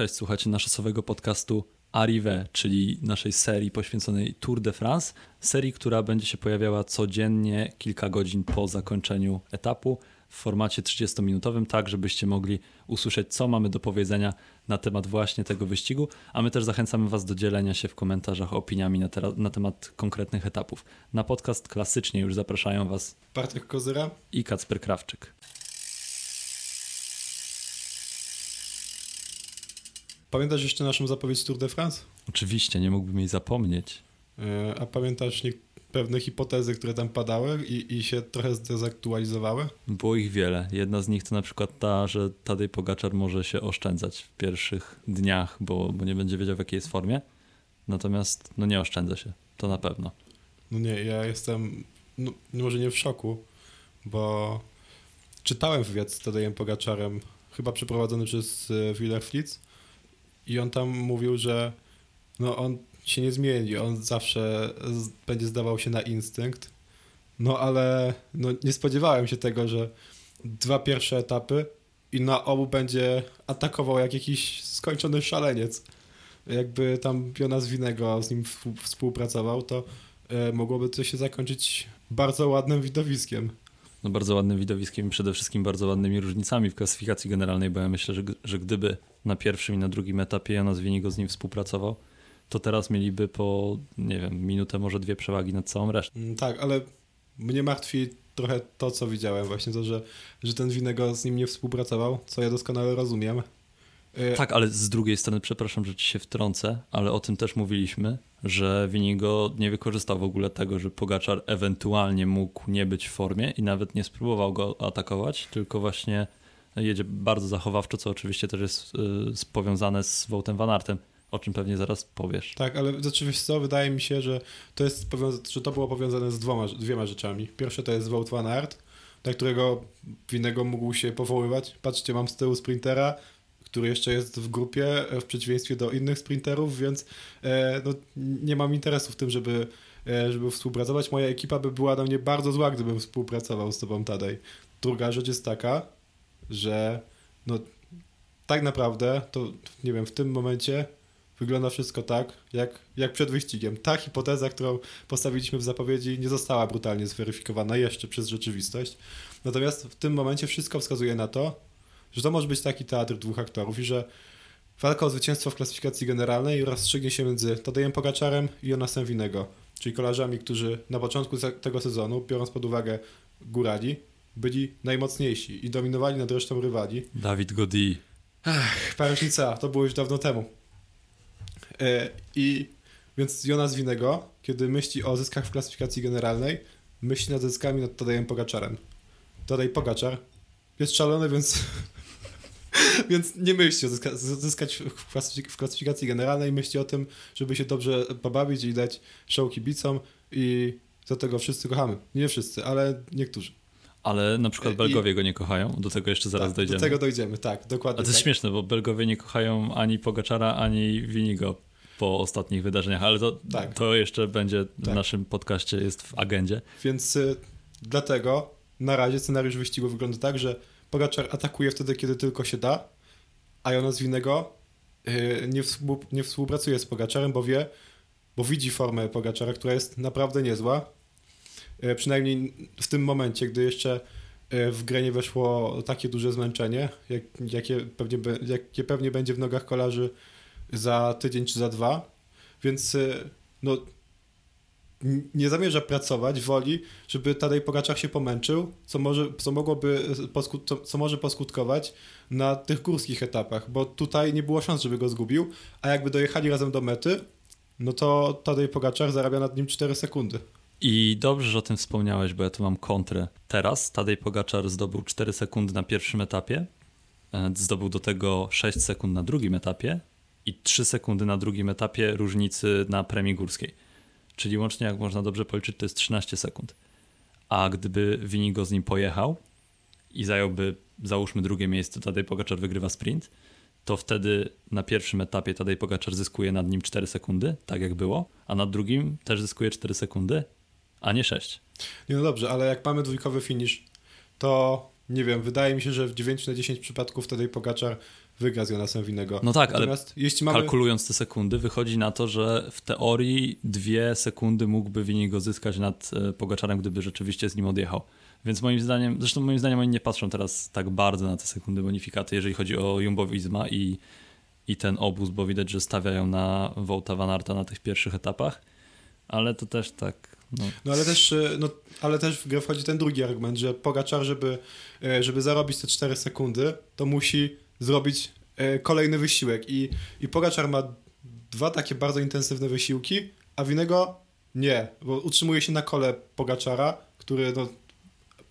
Cześć, słuchacie naszego podcastu Arrive, czyli naszej serii poświęconej Tour de France. Serii, która będzie się pojawiała codziennie kilka godzin po zakończeniu etapu w formacie 30-minutowym, tak żebyście mogli usłyszeć, co mamy do powiedzenia na temat właśnie tego wyścigu, a my też zachęcamy Was do dzielenia się w komentarzach opiniami na, na temat konkretnych etapów. Na podcast klasycznie już zapraszają Was Bartek Kozyra i Kacper Krawczyk. Pamiętasz jeszcze naszą zapowiedź Tour de France? Oczywiście, nie mógłbym jej zapomnieć. E, a pamiętasz pewne hipotezy, które tam padały i, i się trochę zdezaktualizowały? Było ich wiele. Jedna z nich to na przykład ta, że Tadej Pogaczar może się oszczędzać w pierwszych dniach, bo, bo nie będzie wiedział w jakiej jest formie. Natomiast no nie oszczędza się, to na pewno. No nie, ja jestem no, może nie w szoku, bo czytałem wywiad z Tadejem Pogaczarem, chyba przeprowadzony przez e, Willer Flitz i on tam mówił, że no on się nie zmieni, on zawsze będzie zdawał się na instynkt. No ale no, nie spodziewałem się tego, że dwa pierwsze etapy i na obu będzie atakował jak jakiś skończony szaleniec. Jakby tam Jonas Winego z nim współpracował, to e, mogłoby to się zakończyć bardzo ładnym widowiskiem. No bardzo ładnym widowiskiem i przede wszystkim bardzo ładnymi różnicami w klasyfikacji generalnej, bo ja myślę, że, że gdyby na pierwszym i na drugim etapie Jonas Winigo z nim współpracował, to teraz mieliby po, nie wiem, minutę, może dwie przewagi nad całą resztą. Mm, tak, ale mnie martwi trochę to, co widziałem właśnie, to, że, że ten Winego z nim nie współpracował, co ja doskonale rozumiem. Y, tak, ale z drugiej strony, przepraszam, że ci się wtrącę, ale o tym też mówiliśmy, że Winigo nie wykorzystał w ogóle tego, że Pogaczar ewentualnie mógł nie być w formie i nawet nie spróbował go atakować, tylko właśnie jedzie bardzo zachowawczo, co oczywiście też jest y, powiązane z Wołtem Van Artem, o czym pewnie zaraz powiesz. Tak, ale rzeczywiście co, wydaje mi się, że to, jest że to było powiązane z dwoma, dwiema rzeczami. Pierwsze to jest Wout Van Aert, na którego winnego mógł się powoływać. Patrzcie, mam z tyłu sprintera, który jeszcze jest w grupie, e, w przeciwieństwie do innych sprinterów, więc e, no, nie mam interesu w tym, żeby, e, żeby współpracować. Moja ekipa by była do mnie bardzo zła, gdybym współpracował z tobą, Tadej. Druga rzecz jest taka, że no, tak naprawdę to, nie wiem, w tym momencie wygląda wszystko tak, jak, jak przed wyścigiem. Ta hipoteza, którą postawiliśmy w zapowiedzi, nie została brutalnie zweryfikowana jeszcze przez rzeczywistość. Natomiast w tym momencie wszystko wskazuje na to, że to może być taki teatr dwóch aktorów i że walka o zwycięstwo w klasyfikacji generalnej rozstrzygnie się między Tadejem Pogaczarem i Jonasem Winego, czyli kolarzami, którzy na początku tego sezonu, biorąc pod uwagę górali, byli najmocniejsi i dominowali nad resztą rywali. Dawid Godi. Ach, pamiętnica, to było już dawno temu. E, I więc Jonas Winego, kiedy myśli o zyskach w klasyfikacji generalnej, myśli nad zyskami nad Tadejem Pogaczarem. Tadej Pogaczar jest szalony, więc więc nie myśli o zyska zyskać w, klasyfik w klasyfikacji generalnej, myśli o tym, żeby się dobrze pobawić i dać show kibicom i za tego wszyscy kochamy. Nie wszyscy, ale niektórzy. Ale na przykład Belgowie I... go nie kochają, do tego jeszcze zaraz tak, dojdziemy. Do tego dojdziemy, tak, dokładnie. A to jest tak. śmieszne, bo Belgowie nie kochają ani Pogaczara, ani Winigo po ostatnich wydarzeniach, ale to, tak. to jeszcze będzie w tak. naszym podcaście, jest w agendzie. Więc y, dlatego na razie scenariusz wyścigu wygląda tak, że Pogaczar atakuje wtedy, kiedy tylko się da, a Jonas Winnego y, nie, nie współpracuje z Pogaczarem, bo wie, bo widzi formę Pogaczara, która jest naprawdę niezła. Y, przynajmniej w tym momencie, gdy jeszcze y, w grę nie weszło takie duże zmęczenie, jak, jakie, pewnie, jakie pewnie będzie w nogach kolarzy za tydzień czy za dwa. Więc no, nie zamierza pracować, woli, żeby Tadej Pogaczar się pomęczył, co może, co mogłoby, co, co może poskutkować na tych górskich etapach, bo tutaj nie było szans, żeby go zgubił, a jakby dojechali razem do mety, no to Tadej Pogaczar zarabia nad nim 4 sekundy. I dobrze, że o tym wspomniałeś, bo ja tu mam kontrę. Teraz Tadej Pogaczar zdobył 4 sekundy na pierwszym etapie, e, zdobył do tego 6 sekund na drugim etapie i 3 sekundy na drugim etapie różnicy na premii górskiej czyli łącznie, jak można dobrze policzyć, to jest 13 sekund. A gdyby Winigo z nim pojechał i zająłby, załóżmy, drugie miejsce, Tadej Pogaczar wygrywa sprint, to wtedy na pierwszym etapie Tadej Pogaczar zyskuje nad nim 4 sekundy, tak jak było, a na drugim też zyskuje 4 sekundy, a nie 6. Nie, no dobrze, ale jak mamy dwójkowy finish, to nie wiem, wydaje mi się, że w 9 na 10 przypadków wtedy Pogaczar wygra z Jonasem Winnego. No tak, ale Natomiast jeśli mamy... kalkulując te sekundy, wychodzi na to, że w teorii dwie sekundy mógłby Winigo zyskać nad e, Pogaczarem, gdyby rzeczywiście z nim odjechał. Więc moim zdaniem, zresztą moim zdaniem oni nie patrzą teraz tak bardzo na te sekundy bonifikaty, jeżeli chodzi o Jumbo Visma i, i ten obóz, bo widać, że stawiają na Wołta Van Arta na tych pierwszych etapach, ale to też tak... No. No ale też, e, no, ale też w grę wchodzi ten drugi argument, że Pogaczar, żeby, e, żeby zarobić te 4 sekundy, to musi zrobić e, kolejny wysiłek i, i Pogaczar ma dwa takie bardzo intensywne wysiłki, a Winego nie, bo utrzymuje się na kole Pogaczara, który no,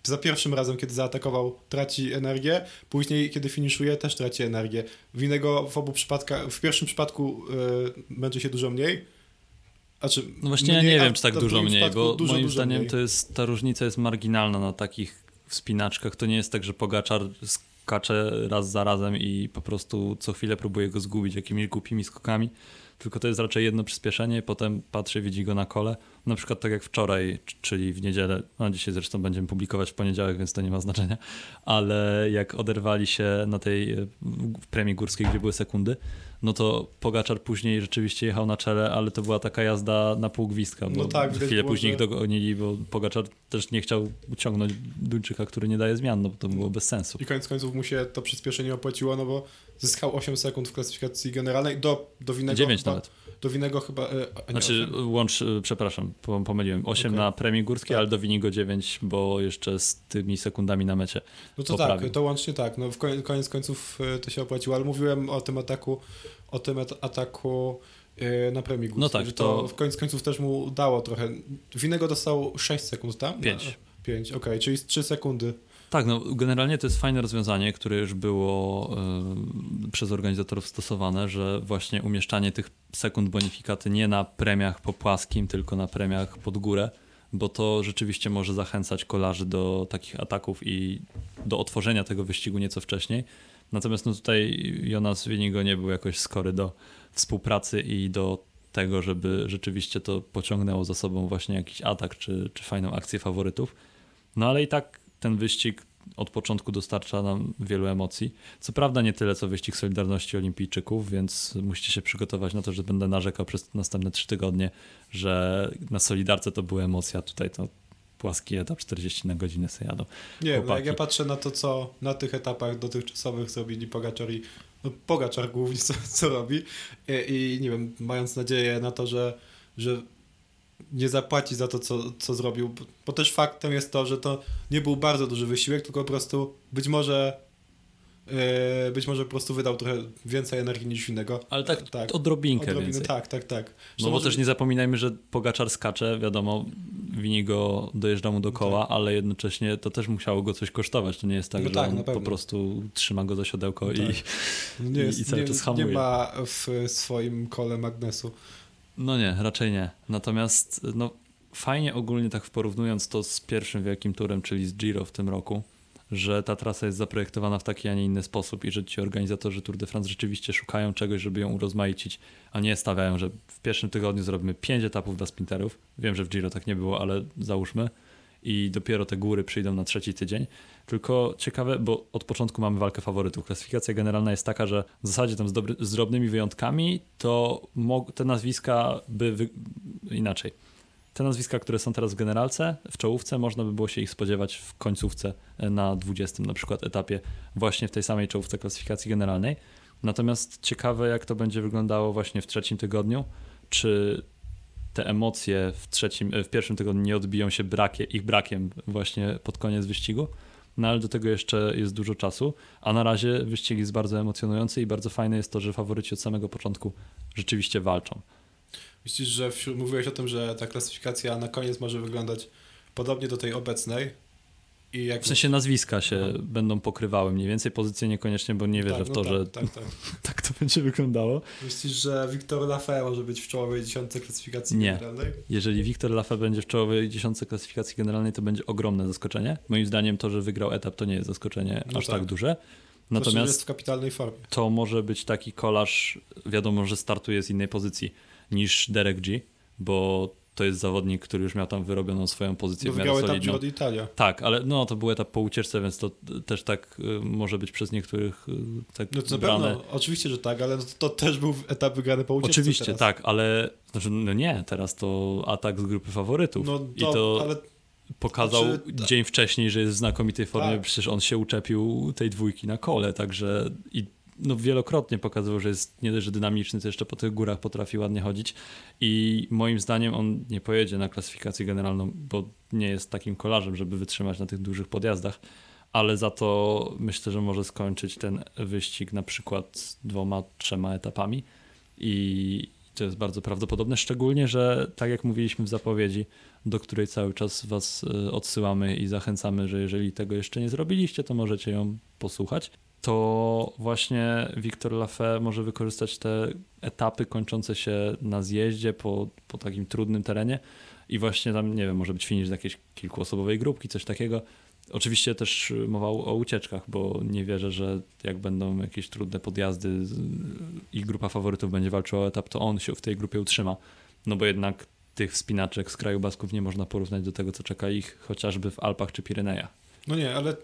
za pierwszym razem, kiedy zaatakował, traci energię, później, kiedy finiszuje, też traci energię. Winego w obu przypadkach, w pierwszym przypadku y, męczy się dużo mniej, znaczy, No właśnie ja mniej, nie a wiem, czy tak dużo mniej, bo dużo, moim dużo zdaniem mniej. to jest, ta różnica jest marginalna na takich wspinaczkach. To nie jest tak, że Pogaczar skacze raz za razem i po prostu co chwilę próbuje go zgubić jakimiś głupimi skokami, tylko to jest raczej jedno przyspieszenie, potem patrzy, widzi go na kole. Na przykład tak jak wczoraj, czyli w niedzielę, no dzisiaj zresztą będziemy publikować w poniedziałek, więc to nie ma znaczenia, ale jak oderwali się na tej e, premii górskiej, gdzie były sekundy, no to Pogaczar później rzeczywiście jechał na czele, ale to była taka jazda na pół gwizdka, bo No tak, chwilę później ich dogonili, bo Pogaczar też nie chciał uciągnąć Duńczyka, który nie daje zmian, no bo to było bez sensu. I koniec końców mu się to przyspieszenie opłaciło, no bo zyskał 8 sekund w klasyfikacji generalnej, do, do winnego 9 chyba, nawet. Do winnego chyba... e, a nie, Znaczy osiem. łącz, y, przepraszam, pom- pomyliłem. 8 Okej. na premii górskiej, Tak. ale do Winigo 9, bo jeszcze z tymi sekundami na mecie. No to poprawił. tak, to łącznie tak, no w koniec końców e, to się opłaciło, ale mówiłem o tym ataku, o tym at- ataku e, na premii górskiej, No tak, że to- to w koniec końców też mu dało trochę. Winnego dostał 6 sekund, tam? Pięć. 5, okej, czyli z 3 sekundy. Tak, no generalnie to jest fajne rozwiązanie, które już było y, przez organizatorów stosowane, że właśnie umieszczanie tych sekund bonifikaty nie na premiach po płaskim, tylko na premiach pod górę, bo to rzeczywiście może zachęcać kolarzy do takich ataków i do otworzenia tego wyścigu nieco wcześniej. Natomiast no tutaj Jonas Winigo nie był jakoś skory do współpracy i do tego, żeby rzeczywiście to pociągnęło za sobą właśnie jakiś atak czy, czy fajną akcję faworytów. No ale i tak ten wyścig od początku dostarcza nam wielu emocji. Co prawda nie tyle co wyścig Solidarności Olimpijczyków, więc musicie się przygotować na to, że będę narzekał przez następne trzy tygodnie, że na Solidarce to była emocja, tutaj to płaski etap 40 na godzinę sobie jadą. Nie no jak Chłopaki. ja patrzę na to, co na tych etapach dotychczasowych zrobili Pogaczar i no, Pogaczar głównie co, co robi I, i nie wiem, mając nadzieję na to, że, że nie zapłaci za to, co, co zrobił, bo- też faktem jest to, że to nie był bardzo duży wysiłek, tylko po prostu być może e, być może po prostu wydał trochę więcej energii niż innego. Ale tak, tak. odrobinkę Odrobinę, więcej. tak, tak, tak. Że No bo może- też nie zapominajmy, że Pogaczar skacze, wiadomo, wini go, dojeżdża mu do koła, ale jednocześnie to też musiało go coś kosztować. To nie jest tak, No że tak, on po prostu trzyma go za siodełko No i, tak. No nie, jest, i cały nie, czas hamuje. nie ma w swoim kole magnesu. No nie, raczej nie. Natomiast no, fajnie ogólnie tak porównując to z pierwszym wielkim turem, czyli z Giro w tym roku, że ta trasa jest zaprojektowana w taki, a nie inny sposób i że ci organizatorzy Tour de France rzeczywiście szukają czegoś, żeby ją urozmaicić, a nie stawiają, że w pierwszym tygodniu zrobimy pięć etapów dla sprinterów. Wiem, że w Giro tak nie było, ale załóżmy. I dopiero te góry przyjdą na trzeci tydzień. Tylko ciekawe, bo od początku mamy walkę faworytów. Klasyfikacja generalna jest taka, że w zasadzie tam z, dobry, z drobnymi wyjątkami to te nazwiska by wy, inaczej. Te nazwiska, które są teraz w generalce, w czołówce, można by było się ich spodziewać w końcówce e, na 20 na przykład etapie, właśnie w tej samej czołówce klasyfikacji generalnej. Natomiast ciekawe, jak to będzie wyglądało właśnie w trzecim tygodniu, czy te emocje w, trzecim, w pierwszym tygodniu nie odbiją się brakie, ich brakiem właśnie pod koniec wyścigu. No ale do tego jeszcze jest dużo czasu, a na razie wyścig jest bardzo emocjonujący i bardzo fajne jest to, że faworyci od samego początku rzeczywiście walczą. Myślisz, że wśród, mówiłeś o tym, że ta klasyfikacja na koniec może wyglądać podobnie do tej obecnej? W sensie nazwiska się Aha. będą pokrywały mniej więcej, pozycje niekoniecznie, bo nie wierzę tak, w no to, tak, że Tak, tak. tak to będzie wyglądało. Myślisz, że Wiktor Lafay może być w czołowej dziesiątce klasyfikacji Nie. generalnej? Jeżeli Wiktor Lafay będzie w czołowej dziesiątce klasyfikacji generalnej, to będzie ogromne zaskoczenie. Moim zdaniem to, że wygrał etap, to nie jest zaskoczenie No aż tak. tak duże. Że jest Natomiast w kapitalnej formie. to może być taki kolarz, wiadomo, że startuje z innej pozycji niż Derek G, bo to jest zawodnik, który już miał tam wyrobioną swoją pozycję Bo w miarę etap solidną. Giro d'Italia. Tak, ale no to był etap po ucieczce, więc to też tak y, może być przez niektórych y, tak No to na brane. pewno, oczywiście, że tak, ale to, to też był etap wygrany po ucieczce Oczywiście, teraz. tak, ale znaczy, no nie, teraz to atak z grupy faworytów. No I to, to ale pokazał znaczy, dzień wcześniej, że jest w znakomitej formie, Tak. przecież on się uczepił tej dwójki na kole, także i no, wielokrotnie pokazywał, że jest nie dość, dynamiczny, to jeszcze po tych górach potrafi ładnie chodzić i moim zdaniem on nie pojedzie na klasyfikację generalną, bo nie jest takim kolarzem, żeby wytrzymać na tych dużych podjazdach, ale za to myślę, że może skończyć ten wyścig na przykład dwoma, trzema etapami i to jest bardzo prawdopodobne, szczególnie, że tak jak mówiliśmy w zapowiedzi, do której cały czas Was y, odsyłamy i zachęcamy, że jeżeli tego jeszcze nie zrobiliście, to możecie ją posłuchać. To właśnie Wiktor Lafay może wykorzystać te etapy kończące się na zjeździe po, po takim trudnym terenie i właśnie tam, nie wiem, może być finisz z jakiejś kilkuosobowej grupki, coś takiego. Oczywiście też mowa o ucieczkach, bo nie wierzę, że jak będą jakieś trudne podjazdy i grupa faworytów będzie walczyła o etap, to on się w tej grupie utrzyma. No bo jednak tych wspinaczek z kraju Basków nie można porównać do tego, co czeka ich chociażby w Alpach czy Pirenejach. No nie, ale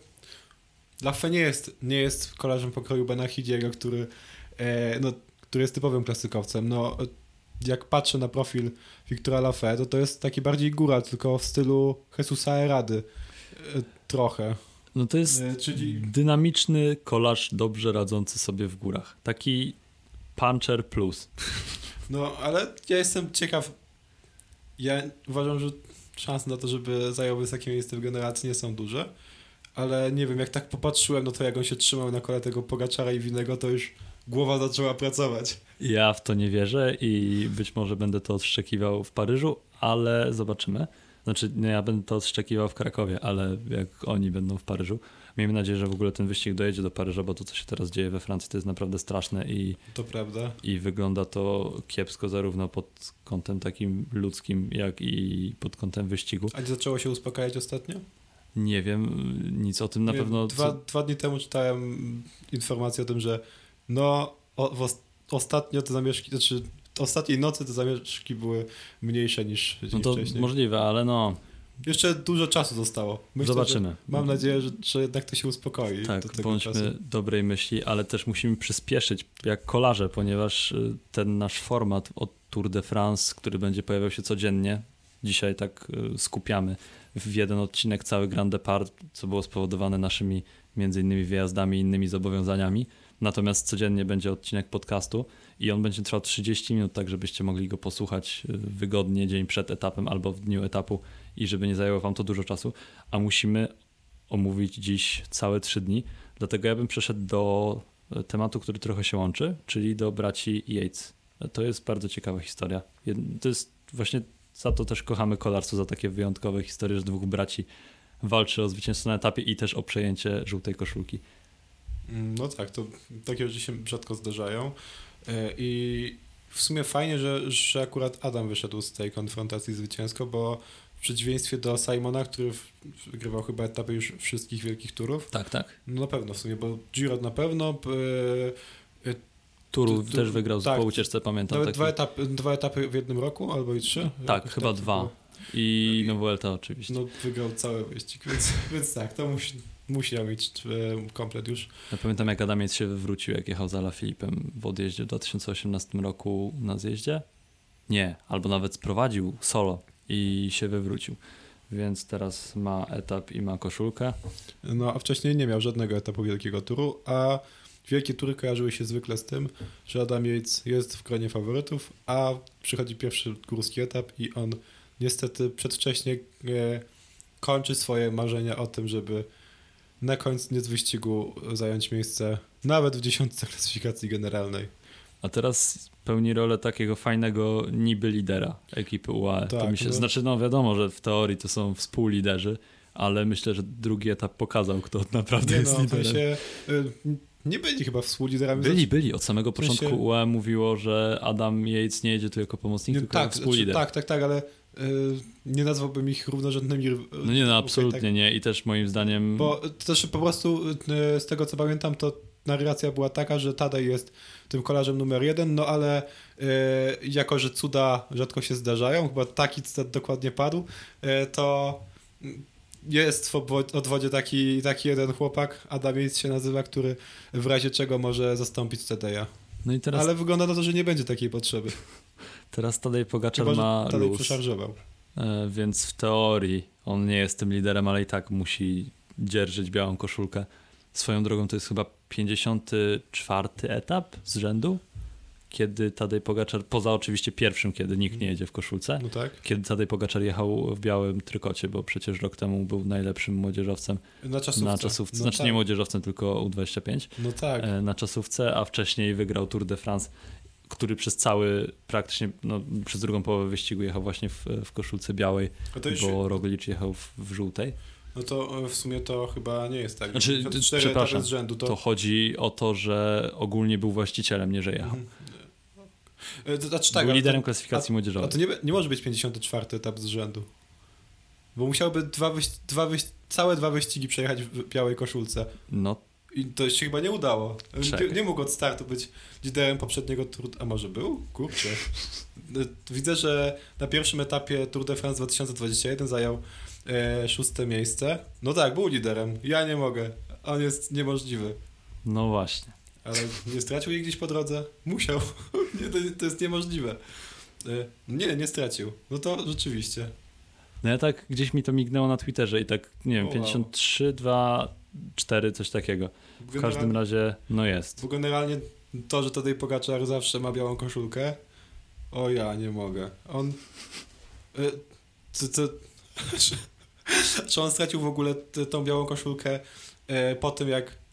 Laffe nie jest, nie jest kolarzem pokroju Bena Hidiego, który, e, no, który jest typowym klasykowcem. No, jak patrzę na profil Wiktora Laffe, to to jest taki bardziej góra, tylko w stylu Jesusa Erady. E, trochę. No to jest E, czyli dynamiczny kolarz dobrze radzący sobie w górach. Taki puncher plus. No, ale ja jestem ciekaw. Ja uważam, że szanse na to, żeby zajął wysokie miejsce w generacji nie są duże, ale nie wiem, jak tak popatrzyłem na to, jak on się trzymał na kole tego Pogaczara i Winnego, to już głowa zaczęła pracować. Ja w to nie wierzę i być może będę to odszczekiwał w Paryżu, ale zobaczymy. Znaczy, nie, ja będę to odszczekiwał w Krakowie, ale jak oni będą w Paryżu. Miejmy nadzieję, że w ogóle ten wyścig dojedzie do Paryża, bo to, co się teraz dzieje we Francji, to jest naprawdę straszne i, To prawda. i wygląda to kiepsko zarówno pod kątem takim ludzkim, jak i pod kątem wyścigu. A gdzie zaczęło się uspokajać ostatnio? Nie wiem nic o tym na Nie, pewno. Dwa, dwa dni temu czytałem informację o tym, że no o, w ostatnio te zamieszki, znaczy ostatniej nocy te zamieszki były mniejsze niż, No to wcześniej. możliwe, ale no, Jeszcze dużo czasu zostało. Myślę, zobaczymy. Mam nadzieję, że, że jednak to się uspokoi. do Tak, tego bądźmy czasu. dobrej myśli, ale też musimy przyspieszyć jak kolarze, ponieważ y, ten nasz format od Tour de France, który będzie pojawiał się codziennie, dzisiaj tak y, skupiamy w jeden odcinek cały Grand Depart, co było spowodowane naszymi między innymi wyjazdami i innymi zobowiązaniami. Natomiast codziennie będzie odcinek podcastu i on będzie trwał 30 minut, tak żebyście mogli go posłuchać y, wygodnie dzień przed etapem albo w dniu etapu i żeby nie zajęło wam to dużo czasu, a musimy omówić dziś całe trzy dni. Dlatego ja bym przeszedł do e, tematu, który trochę się łączy, czyli do braci Yates. To jest bardzo ciekawa historia. To jest właśnie za to też kochamy kolarstwo, za takie wyjątkowe historie, że dwóch braci walczy o zwycięstwo na etapie i też o przejęcie żółtej koszulki. Mm, No tak, to takie rzeczy się rzadko zdarzają. E, I w sumie fajnie, że, że akurat Adam wyszedł z tej konfrontacji zwycięsko, bo w przeciwieństwie do Simona, który wygrywał chyba etapy już wszystkich wielkich turów, Tak, tak. no na pewno w sumie, bo Giro na pewno, Turu Tu- tu- też wygrał tak, po ucieczce, pamiętam. nawet taki. dwa etapy, dwa etapy w jednym roku, albo i trzy. Tak, chyba to dwa. I no Vuelta oczywiście. No wygrał cały wyścig, więc, więc tak, to musi, musiał mieć e, komplet już. Ja pamiętam jak Adamiec się wywrócił, jak jechał za Filipem w odjeździe w 2018 roku na zjeździe. Nie, albo nawet sprowadził solo i się wywrócił. Więc teraz ma etap i ma koszulkę. No, a wcześniej nie miał żadnego etapu wielkiego turu, a wielkie tury kojarzyły się zwykle z tym, że Adam Yates jest w gronie faworytów, a przychodzi pierwszy górski etap i on niestety przedwcześnie e, kończy swoje marzenia o tym, żeby na koniec wyścigu zająć miejsce nawet w dziesiątce klasyfikacji generalnej. A teraz pełni rolę takiego fajnego niby lidera ekipy UAE. to Tak, mi się, no. Znaczy, no wiadomo, że w teorii to są współliderzy, ale myślę, że drugi etap pokazał, kto naprawdę Nie jest no, w liderem. sensie, e, nie byli chyba współliderami. Byli, byli. Od samego W sensie- początku UAE mówiło, że Adam Yates nie jedzie tu jako pomocnik, Nie, tylko tak, jako współlider. znaczy, tak, tak, tak, ale y, nie nazwałbym ich równorzędnymi. No nie, no absolutnie tak, nie. I też moim zdaniem. Bo też po prostu y, z tego co pamiętam, to narracja była taka, że Tadej jest tym kolarzem numer jeden, no ale jako, że cuda rzadko się zdarzają, chyba taki cytat dokładnie padł, to jest w odwodzie taki, taki jeden chłopak, Adamiec się nazywa, który w razie czego może zastąpić Tadeja. No i teraz, Ale wygląda na to, że nie będzie takiej potrzeby. teraz Tadej Pogaczar Chyba, ma Tadej luz, przeszarżował. e, więc w teorii on nie jest tym liderem, ale i tak musi dzierżyć białą koszulkę. Swoją drogą to jest chyba 54 etap z rzędu, kiedy Tadej Pogaczar, poza oczywiście pierwszym, kiedy nikt nie jedzie w koszulce, No tak. kiedy Tadej Pogaczar jechał w białym trykocie, bo przecież rok temu był najlepszym młodzieżowcem Na czasówce. na czasówce, No znaczy tak. nie młodzieżowcem, tylko U25 No tak. e, na czasówce, a wcześniej wygrał Tour de France, który przez cały, praktycznie no, przez drugą połowę wyścigu jechał właśnie w, w koszulce białej, już, bo Roglic jechał w, w żółtej. no to e, w sumie to chyba nie jest tak. Znaczy, 54 przepraszam, rzędu to... To chodzi o to, że ogólnie był właścicielem, nie że jechał. Mhm. E, znaczy tak, był liderem to, klasyfikacji a młodzieżowej. to nie, nie może być 54 etap z rzędu. Bo musiałby dwa, wyś, dwa wyś, całe dwa wyścigi przejechać w białej koszulce. No, I to się chyba nie udało. Nie, Czekaj. nie mógł od startu być liderem poprzedniego Tour... A może był? Kurczę. No, Widzę, że na pierwszym etapie Tour de France 2021 zajął e, szóste miejsce. No tak, był liderem. Ja nie mogę. On jest niemożliwy. no właśnie. Ale nie stracił jej gdzieś po drodze? Musiał. nie, to, to jest niemożliwe. E, Nie, nie stracił. No to rzeczywiście. No ja tak gdzieś mi to mignęło na Twitterze i tak, nie wiem, O, wow. 53, 2, 4, coś takiego. W każdym razie, no jest. Bo generalnie to, że Tadej Pogaczar zawsze ma białą koszulkę, o ja nie mogę. On... y, Co, co, czy on stracił w ogóle tą białą koszulkę e, po tym, jak...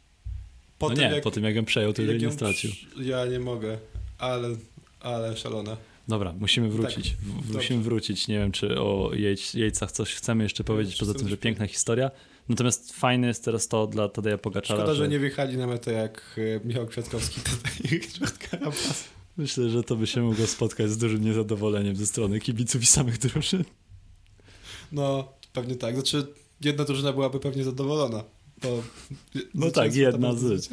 Po no tym, nie, jak, po tym jak ją przejął, to jak jej nie stracił. Ja nie mogę, ale, ale szalone. Dobra, musimy wrócić. W- dobrze. musimy wrócić. Nie wiem, czy o Jejc, Jejcach coś chcemy jeszcze powiedzieć, poza tym, że piękna historia. Natomiast fajne jest teraz to dla Tadeja Pogaczara, Szkoda, że że nie wjechali na metę jak e, Michał Kwiatkowski myślę, że to by się mogło spotkać z dużym niezadowoleniem ze strony kibiców i samych drużyn. No, pewnie tak. Znaczy, jedna drużyna byłaby pewnie zadowolona. No tak, jedna z.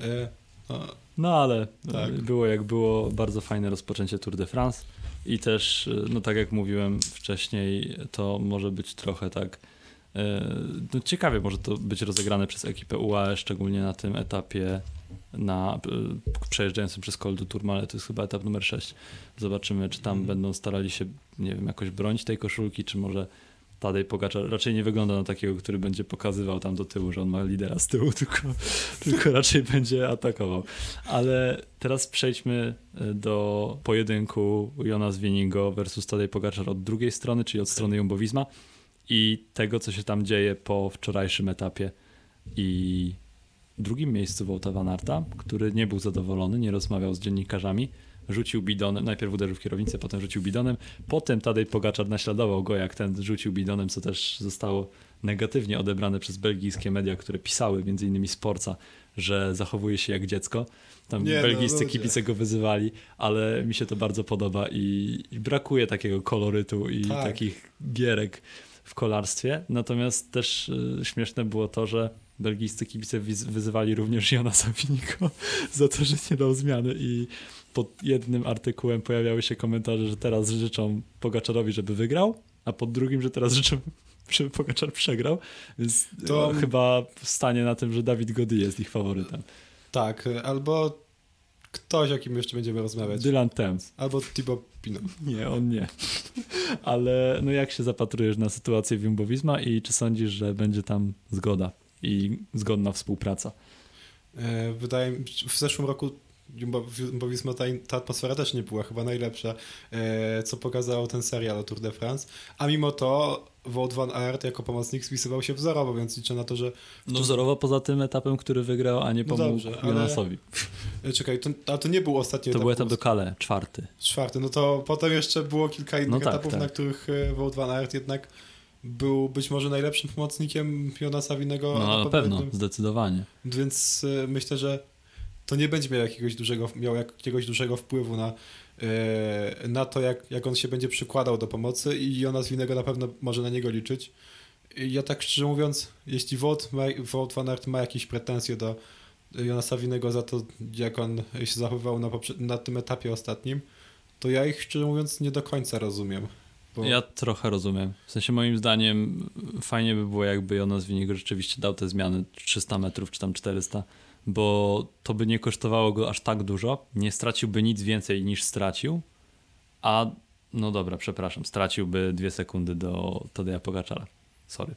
E, no, No ale Tak. e, było jak było, bardzo fajne rozpoczęcie Tour de France i też, e, no tak jak mówiłem wcześniej, to może być trochę tak, no ciekawie może to być rozegrane przez ekipę UAE, szczególnie na tym etapie na przejeżdżającym przez Col du Tourmalet, to jest chyba etap numer 6. Zobaczymy, czy tam Mhm. będą starali się, nie wiem, jakoś bronić tej koszulki, czy może Tadej Pogaczar raczej nie wygląda na takiego, który będzie pokazywał tam do tyłu, że on ma lidera z tyłu, tylko, tylko raczej będzie atakował. Ale teraz przejdźmy e, do pojedynku Jonas Wieningo versus Tadej Pogaczar od drugiej strony, czyli od strony Jumbo-Visma i tego, co się tam dzieje po wczorajszym etapie i drugim miejscu Wołta Van Aerta, który nie był zadowolony, nie rozmawiał z dziennikarzami, rzucił bidonem, najpierw uderzył w kierownicę, potem rzucił bidonem, potem Tadej Pogaczar naśladował go, jak ten rzucił bidonem, co też zostało negatywnie odebrane przez belgijskie media, które pisały, między innymi Sporca, że zachowuje się jak dziecko. Tam Nie, no, belgijscy ludzie. kibice go wyzywali, ale mi się to bardzo podoba i, i brakuje takiego kolorytu i Tak. takich gierek w kolarstwie. Natomiast też y, śmieszne było to, że belgijscy kibice wyzywali również Jona Sawiniko za to, że nie dał zmiany i pod jednym artykułem pojawiały się komentarze, że teraz życzą Pogaczarowi, żeby wygrał, a pod drugim, że teraz życzą, żeby Pogaczar przegrał, więc To- to chyba stanie na tym, że Dawid Gody jest ich faworytem. tak, e, albo ktoś, o kim jeszcze będziemy rozmawiać. Dylan Thames. Albo Thibaut Pinot. Nie, on nie. Ale no jak się zapatrujesz na sytuację w Jumbo Visma i czy sądzisz, że będzie tam zgoda i zgodna współpraca? E, Wydaje mi się, w zeszłym roku Visma ta, ta atmosfera też nie była chyba najlepsza, e, co pokazał ten serial o Tour de France. A mimo to Wout van Aert jako pomocnik spisywał się wzorowo, więc liczę na to, że... No wzorowo poza tym etapem, który wygrał, a nie No pomógł dobrze, ale- Jonasowi. E, Czekaj, to, a to nie był ostatni To był etap etap do Kale, czwarty. czwarty, no to potem jeszcze było kilka innych No tak, etapów, tak. na których e, Wout van Aert jednak był być może najlepszym pomocnikiem Jonasa Winnego. No na pewno, jednym- zdecydowanie. Więc e, myślę, że to nie będzie miał jakiegoś dużego, miał jakiegoś dużego wpływu na, e, na to, jak, jak on się będzie przykładał do pomocy i Jonas Winnego na pewno może na niego liczyć. Ja tak szczerze mówiąc, jeśli Wout, Wout van Aert ma jakieś pretensje do, Jonasa Winego za to, jak on się zachowywał na, na tym etapie ostatnim, to ja ich szczerze mówiąc nie do końca rozumiem. Bo... Ja trochę rozumiem. W sensie moim zdaniem fajnie by było, jakby Jonas Winigo rzeczywiście dał te zmiany 300 metrów czy tam 400, bo to by nie kosztowało go aż tak dużo, nie straciłby nic więcej niż stracił, a no dobra, przepraszam, straciłby dwie sekundy do Tadeja Pogaczara. Sorry.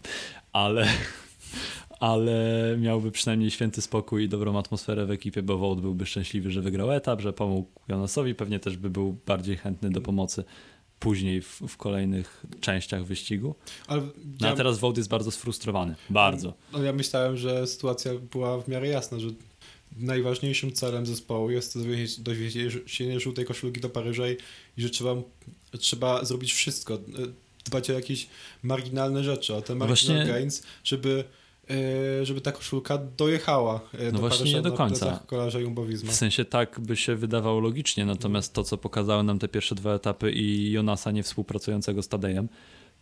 Ale, ale miałby przynajmniej święty spokój i dobrą atmosferę w ekipie, bo Wout byłby szczęśliwy, że wygrał etap, że pomógł Jonasowi, pewnie też by był bardziej chętny do pomocy później w, w kolejnych częściach wyścigu. Ale No ja, a teraz Wout jest bardzo sfrustrowany. Bardzo. no ja myślałem, że sytuacja była w miarę jasna, że najważniejszym celem zespołu jest dowiezienie żółtej koszulki do Paryża i, że trzeba, trzeba zrobić wszystko, e, dbać o jakieś marginalne rzeczy, o te marginal Właśnie- gains, żeby, żeby ta koszulka dojechała e, No do właśnie Paryża nie do końca. kolarza. W sensie tak by się wydawało logicznie, natomiast to, co pokazały nam te pierwsze dwa etapy i Jonasa nie współpracującego z Tadejem,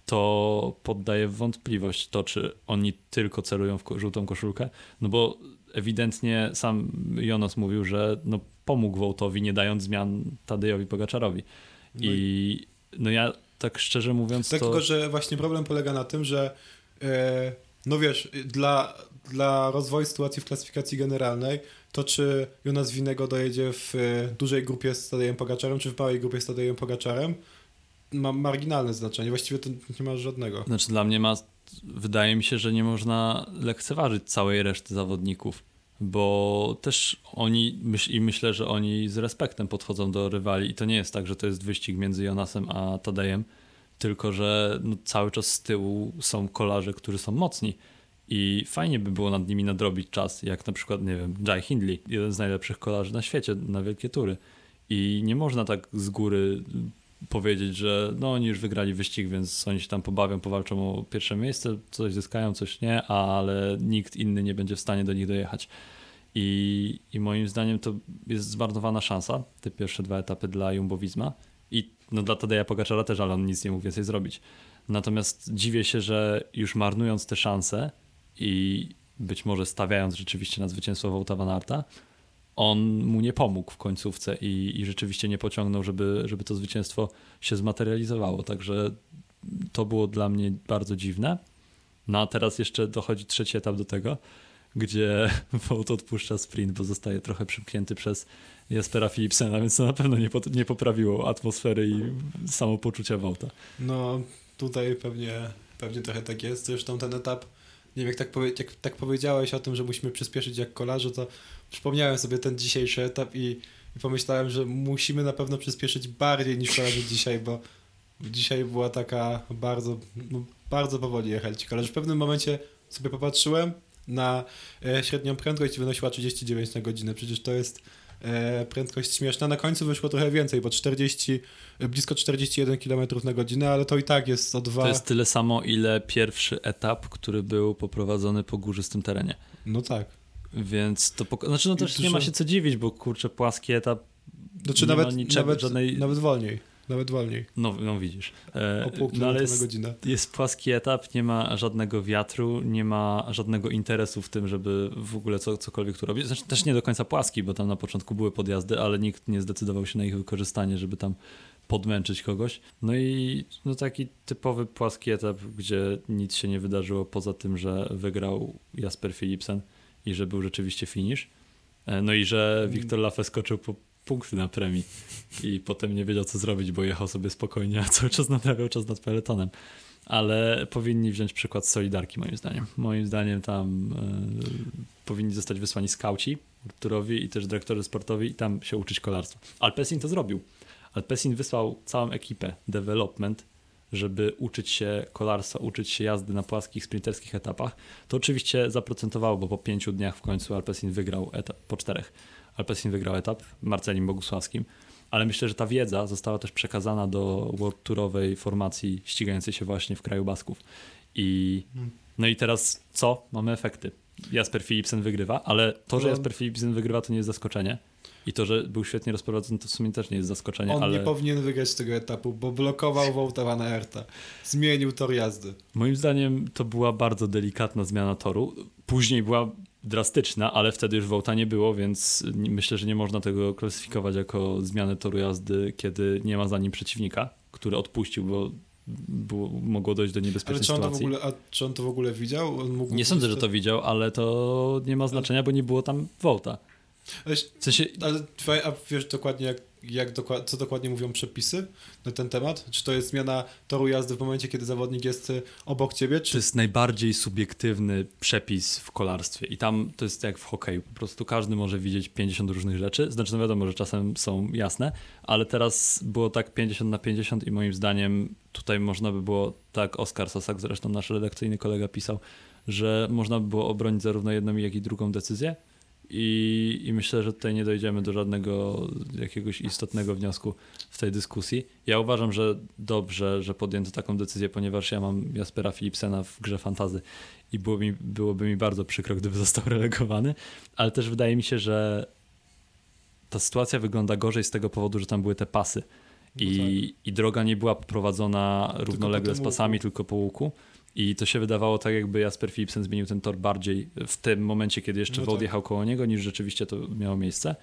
to poddaje wątpliwość to, czy oni tylko celują w żółtą koszulkę, no bo ewidentnie sam Jonas mówił, że no, pomógł Wołtowi, nie dając zmian Tadejowi Pogaczarowi. No I no ja tak szczerze mówiąc Tylko, to... że właśnie problem polega na tym, że e, no wiesz, dla, dla rozwoju sytuacji w klasyfikacji generalnej, to czy Jonas Winego dojedzie w e, dużej grupie z Tadejem Pogaczarem, czy w małej grupie z Tadejem Pogaczarem, ma marginalne znaczenie. Właściwie to nie ma żadnego. Znaczy dla mnie ma, wydaje mi się, że nie można lekceważyć całej reszty zawodników, bo też oni, myśl, i myślę, że oni z respektem podchodzą do rywali i to nie jest tak, że to jest wyścig między Jonasem a Tadejem, tylko że no, cały czas z tyłu są kolarze, którzy są mocni. I fajnie by było nad nimi nadrobić czas, jak na przykład, nie wiem, Jai Hindley, jeden z najlepszych kolarzy na świecie na wielkie tury. I nie można tak z góry powiedzieć, że no oni już wygrali wyścig, więc oni się tam pobawią, powalczą o pierwsze miejsce, coś zyskają, coś nie, ale nikt inny nie będzie w stanie do nich dojechać. I, i moim zdaniem to jest zmarnowana szansa, te pierwsze dwa etapy dla Jumbowizma i no dla Tadeja Pogaczara też, ale on nic nie mógł więcej zrobić. Natomiast dziwię się, że już marnując te szanse i być może stawiając rzeczywiście na zwycięstwo Wołta Van Aerta, on mu nie pomógł w końcówce i, i rzeczywiście nie pociągnął, żeby, żeby to zwycięstwo się zmaterializowało. Także to było dla mnie bardzo dziwne. No a teraz jeszcze dochodzi trzeci etap do tego, gdzie Wout odpuszcza sprint, bo zostaje trochę przymknięty przez Jaspera Philipsena, więc to na pewno nie, pot- nie poprawiło atmosfery i samopoczucia Wouta. No tutaj pewnie, pewnie trochę tak jest. Zresztą ten etap, nie wiem jak tak, powie, jak tak powiedziałeś o tym, że musimy przyspieszyć jak kolarze, to przypomniałem sobie ten dzisiejszy etap i, i pomyślałem, że musimy na pewno przyspieszyć bardziej niż kolarze dzisiaj, bo dzisiaj była taka bardzo, no, bardzo powoli jechali ci kolarze. W pewnym momencie sobie popatrzyłem na e, średnią prędkość wynosiła 39 na godzinę. Przecież to jest e, prędkość śmieszna. Na końcu wyszło trochę więcej, bo 40, e, blisko 41 km na godzinę, ale to i tak jest o dwa. To jest tyle samo, ile pierwszy etap, który był poprowadzony po górzystym terenie. No tak. Więc to pok- znaczy no też nie ma się co dziwić, bo kurczę płaski etap Znaczy nie nawet, niczego, nawet, żadnej... nawet wolniej. Nawet wolniej. No, no widzisz. E, O pół no, ale na jest, godzinę. jest płaski etap, nie ma żadnego wiatru, nie ma żadnego interesu w tym, żeby w ogóle co, cokolwiek tu robić. Znaczy też nie do końca płaski, bo tam na początku były podjazdy, ale nikt nie zdecydował się na ich wykorzystanie, żeby tam podmęczyć kogoś. No i no taki typowy płaski etap, gdzie nic się nie wydarzyło poza tym, że wygrał Jasper Philipsen i że był rzeczywiście finish. E, No i że Wiktor Lafay skoczył po punkty na premii i potem nie wiedział co zrobić, bo jechał sobie spokojnie, a cały czas naprawiał czas nad peletonem. Ale powinni wziąć przykład z Solidarki moim zdaniem. Moim zdaniem tam e, powinni zostać wysłani skauci turowi i też dyrektorzy sportowi i tam się uczyć kolarstwa. Alpesin to zrobił. Alpesin wysłał całą ekipę development, żeby uczyć się kolarstwa, uczyć się jazdy na płaskich, sprinterskich etapach. To oczywiście zaprocentowało, bo po pięciu dniach w końcu Alpesin wygrał etap, po czterech. Alpesin wygrał etap Marcelim Bogusławskim, ale myślę, że ta wiedza została też przekazana do World Tourowej formacji ścigającej się właśnie w kraju Basków. I Hmm. no i teraz co? Mamy efekty. Jasper Philipsen wygrywa, ale to, że No. Jasper Philipsen wygrywa, to nie jest zaskoczenie. I to, że był świetnie rozprowadzony, to w sumie też nie jest zaskoczenie, On ale nie powinien wygrać tego etapu, bo blokował Wołta Van Aerta. Zmienił tor jazdy. moim zdaniem to była bardzo delikatna zmiana toru. Później była drastyczna, ale wtedy już Wołta nie było, więc myślę, że nie można tego klasyfikować jako zmianę toru jazdy, kiedy nie ma za nim przeciwnika, który odpuścił, bo było, mogło dojść do niebezpiecznej ale sytuacji. ogóle, a czy on to w ogóle widział? Nie sądzę, że to widział, ale to nie ma znaczenia, bo nie było tam Wołta. W sensie, ale a wiesz dokładnie, jak, jak dokład, co dokładnie mówią przepisy na ten temat? Czy to jest zmiana toru jazdy w momencie, kiedy zawodnik jest y, obok ciebie? to Czy... jest najbardziej subiektywny przepis w kolarstwie i tam to jest jak w hokeju, po prostu każdy może widzieć 50 różnych rzeczy, znaczy no wiadomo, że czasem są jasne, ale teraz było tak 50 na 50 i moim zdaniem tutaj można by było, tak Oskar Sosak, zresztą nasz redakcyjny kolega pisał, że można by było obronić zarówno jedną, jak i drugą decyzję i, i myślę, że tutaj nie dojdziemy do żadnego jakiegoś istotnego wniosku w tej dyskusji. Ja uważam, że dobrze, że podjęto taką decyzję, ponieważ ja mam Jaspera Philipsena w grze fantazy i było mi, byłoby mi bardzo przykro, gdyby został relegowany, ale też wydaje mi się, że ta sytuacja wygląda gorzej z tego powodu, że tam były te pasy i, i droga nie była poprowadzona równolegle z pasami, tylko po łuku. I to się wydawało tak, jakby Jasper Philipsen zmienił ten tor bardziej w tym momencie, kiedy jeszcze No tak. jechał koło niego, niż rzeczywiście to miało miejsce.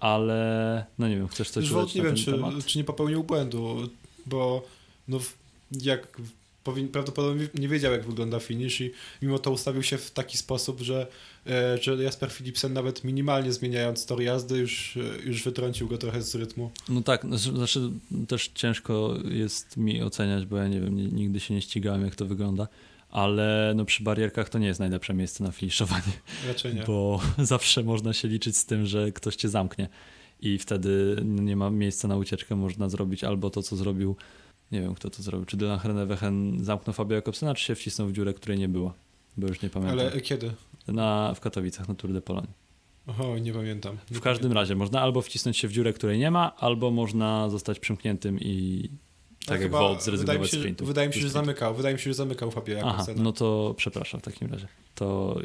Ale no nie wiem, chcesz coś Już dodać nie wiem, czy, czy nie popełnił błędu, bo no, jak powin, prawdopodobnie nie wiedział, jak wygląda finish i mimo to ustawił się w taki sposób, że, e, że Jasper Philipsen nawet minimalnie zmieniając tor jazdy już, e, już wytrącił go trochę z rytmu. No tak, no, znaczy też ciężko jest mi oceniać, bo ja nie wiem, nigdy się nie ścigałem, jak to wygląda, ale no przy barierkach to nie jest najlepsze miejsce na finiszowanie, Raczej nie. bo zawsze można się liczyć z tym, że ktoś cię zamknie i wtedy no, nie ma miejsca na ucieczkę, można zrobić albo to, co zrobił, nie wiem kto to zrobił, czy Dylan Hrenewegen zamknął Fabio Jakobsena, czy się wcisnął w dziurę, której nie było, bo już nie pamiętam. Ale kiedy? Na, w Katowicach, na Tour de Pologne. Oho, nie pamiętam. W każdym razie można albo wcisnąć się w dziurę, której nie ma, albo można zostać przymkniętym i tak jak chyba- Volt wydaje zrezygnować z sprintu. Wydaje mi się, że zamykał. Wydaje mi się, że zamykał Fabio Aha, Jakobsena. no to przepraszam w takim razie. To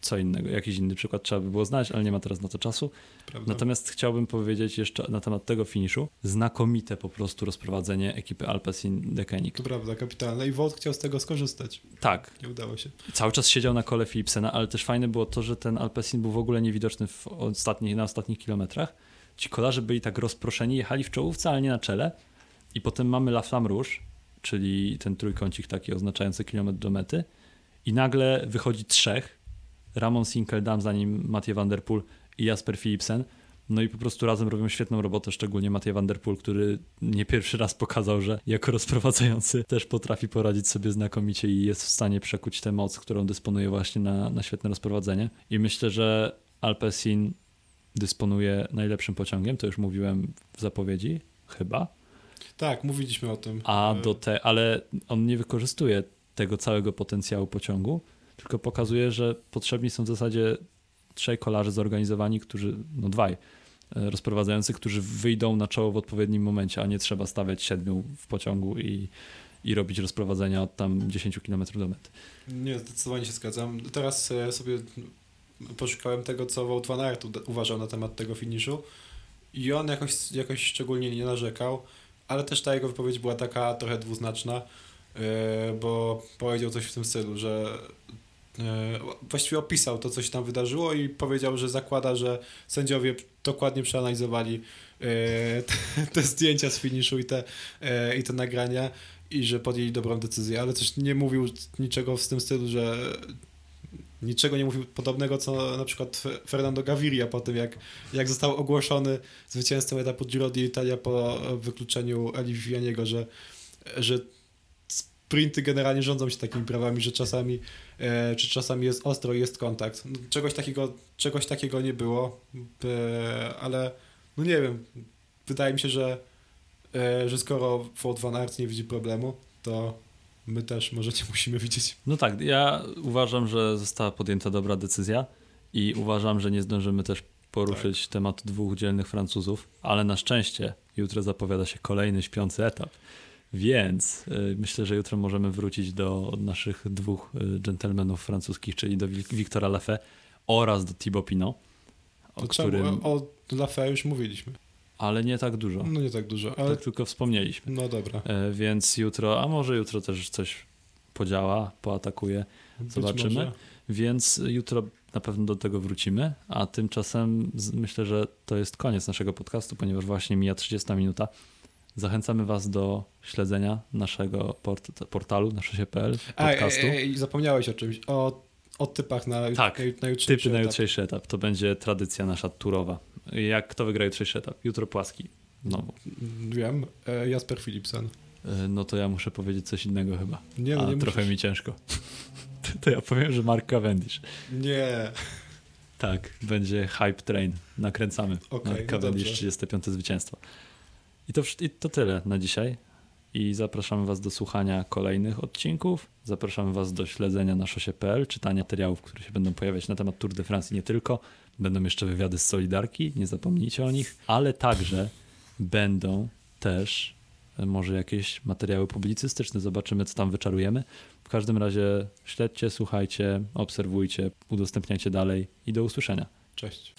co innego, jakiś inny przykład trzeba by było znać, ale nie ma teraz na to czasu. prawda? Natomiast chciałbym powiedzieć jeszcze na temat tego finiszu. Znakomite po prostu rozprowadzenie ekipy Alpecin Deceuninck. To prawda, kapitalne. I Wout chciał z tego skorzystać. Tak, Nie udało się. cały czas siedział na kole Philipsena, ale też fajne było to, że ten Alpecin był w ogóle niewidoczny w ostatnich, na ostatnich kilometrach. Ci kolarze byli tak rozproszeni, jechali w czołówce, ale nie na czele. I potem mamy La Flamme Rouge, czyli ten trójkącik taki oznaczający kilometr do mety. I nagle wychodzi trzech. Ramon Sinkeldam, za nim Mathieu van der Poel i Jasper Philipsen. No i po prostu razem robią świetną robotę, szczególnie Mathieu van der Poel, który nie pierwszy raz pokazał, że jako rozprowadzający też potrafi poradzić sobie znakomicie i jest w stanie przekuć tę moc, którą dysponuje właśnie na, na świetne rozprowadzenie. I myślę, że Alpecin dysponuje najlepszym pociągiem, to już mówiłem w zapowiedzi, chyba. Tak, mówiliśmy o tym. A do te, ale on nie wykorzystuje tego całego potencjału pociągu, tylko pokazuje, że potrzebni są w zasadzie trzej kolarze zorganizowani, którzy, no dwaj, e, rozprowadzający, którzy wyjdą na czoło w odpowiednim momencie, a nie trzeba stawiać siedmiu w pociągu i, i robić rozprowadzenia od tam 10 km do mety. Nie, zdecydowanie się zgadzam. Teraz e, sobie poszukałem tego, co Wout van Aert uważał na temat tego finiszu i on jakoś, jakoś szczególnie nie narzekał, ale też ta jego wypowiedź była taka trochę dwuznaczna, e, bo powiedział coś w tym stylu, że e, właściwie opisał to, co się tam wydarzyło i powiedział, że zakłada, że sędziowie dokładnie przeanalizowali e, te, te zdjęcia z finiszu i te, i te nagrania i że podjęli dobrą decyzję, ale też nie mówił niczego w tym stylu, że niczego nie mówił podobnego, co na przykład Fe- Fernando Gaviria po tym, jak, jak został ogłoszony zwycięzcą etapu Giro d'Italia po wykluczeniu Eli Vivianiego, że, że sprinty generalnie rządzą się takimi prawami, że czasami, e, czy czasami jest ostro i jest kontakt. No, czegoś, takiego, czegoś takiego nie było, e, ale no nie wiem, wydaje mi się, że, e, że skoro Wout van Aert nie widzi problemu, to my też może nie musimy widzieć. No tak, ja uważam, że została podjęta dobra decyzja i uważam, że nie zdążymy też poruszyć tematu dwóch dzielnych Francuzów, ale na szczęście jutro zapowiada się kolejny śpiący etap. Więc y, myślę, że jutro możemy wrócić do naszych dwóch y, dżentelmenów francuskich, czyli do Wiktora Lafay oraz do Thibaut Pinot, o To którym, czemu? O Lafay już mówiliśmy. Ale nie tak dużo. No nie tak dużo, ale Tak tylko wspomnieliśmy. no dobra. E, Więc jutro, a może jutro też coś podziała, poatakuje. Zobaczymy. Więc jutro na pewno do tego wrócimy, a tymczasem myślę, że to jest koniec naszego podcastu, ponieważ właśnie mija 30 minuta. Zachęcamy Was do śledzenia naszego port portalu, naszosie.pl A, podcastu. ej, ej, zapomniałeś o czymś, o, o typach na, Tak, na, na jutrzejszy Typy na jutrzejszy etap. To będzie tradycja nasza turowa. Jak kto wygra jutrzejszy etap? Jutro płaski. No, Wiem, e, Jasper Philipsen. y, no to ja muszę powiedzieć coś innego chyba. Nie, no A nie trochę musisz. mi ciężko. To ja powiem, że Mark Cavendish. Nie. Tak, będzie hype train. Nakręcamy. Okej, Mark no Cavendish, dobrze. 35 zwycięstwo. I to, I to tyle na dzisiaj. I zapraszamy Was do słuchania kolejnych odcinków. Zapraszamy Was do śledzenia na szosie.pl, czytania materiałów, które się będą pojawiać na temat Tour de France i nie tylko. Będą jeszcze wywiady z Solidarki, nie zapomnijcie o nich, ale także będą też e, może jakieś materiały publicystyczne. Zobaczymy, co tam wyczarujemy. W każdym razie śledźcie, słuchajcie, obserwujcie, udostępniajcie dalej i do usłyszenia. Cześć.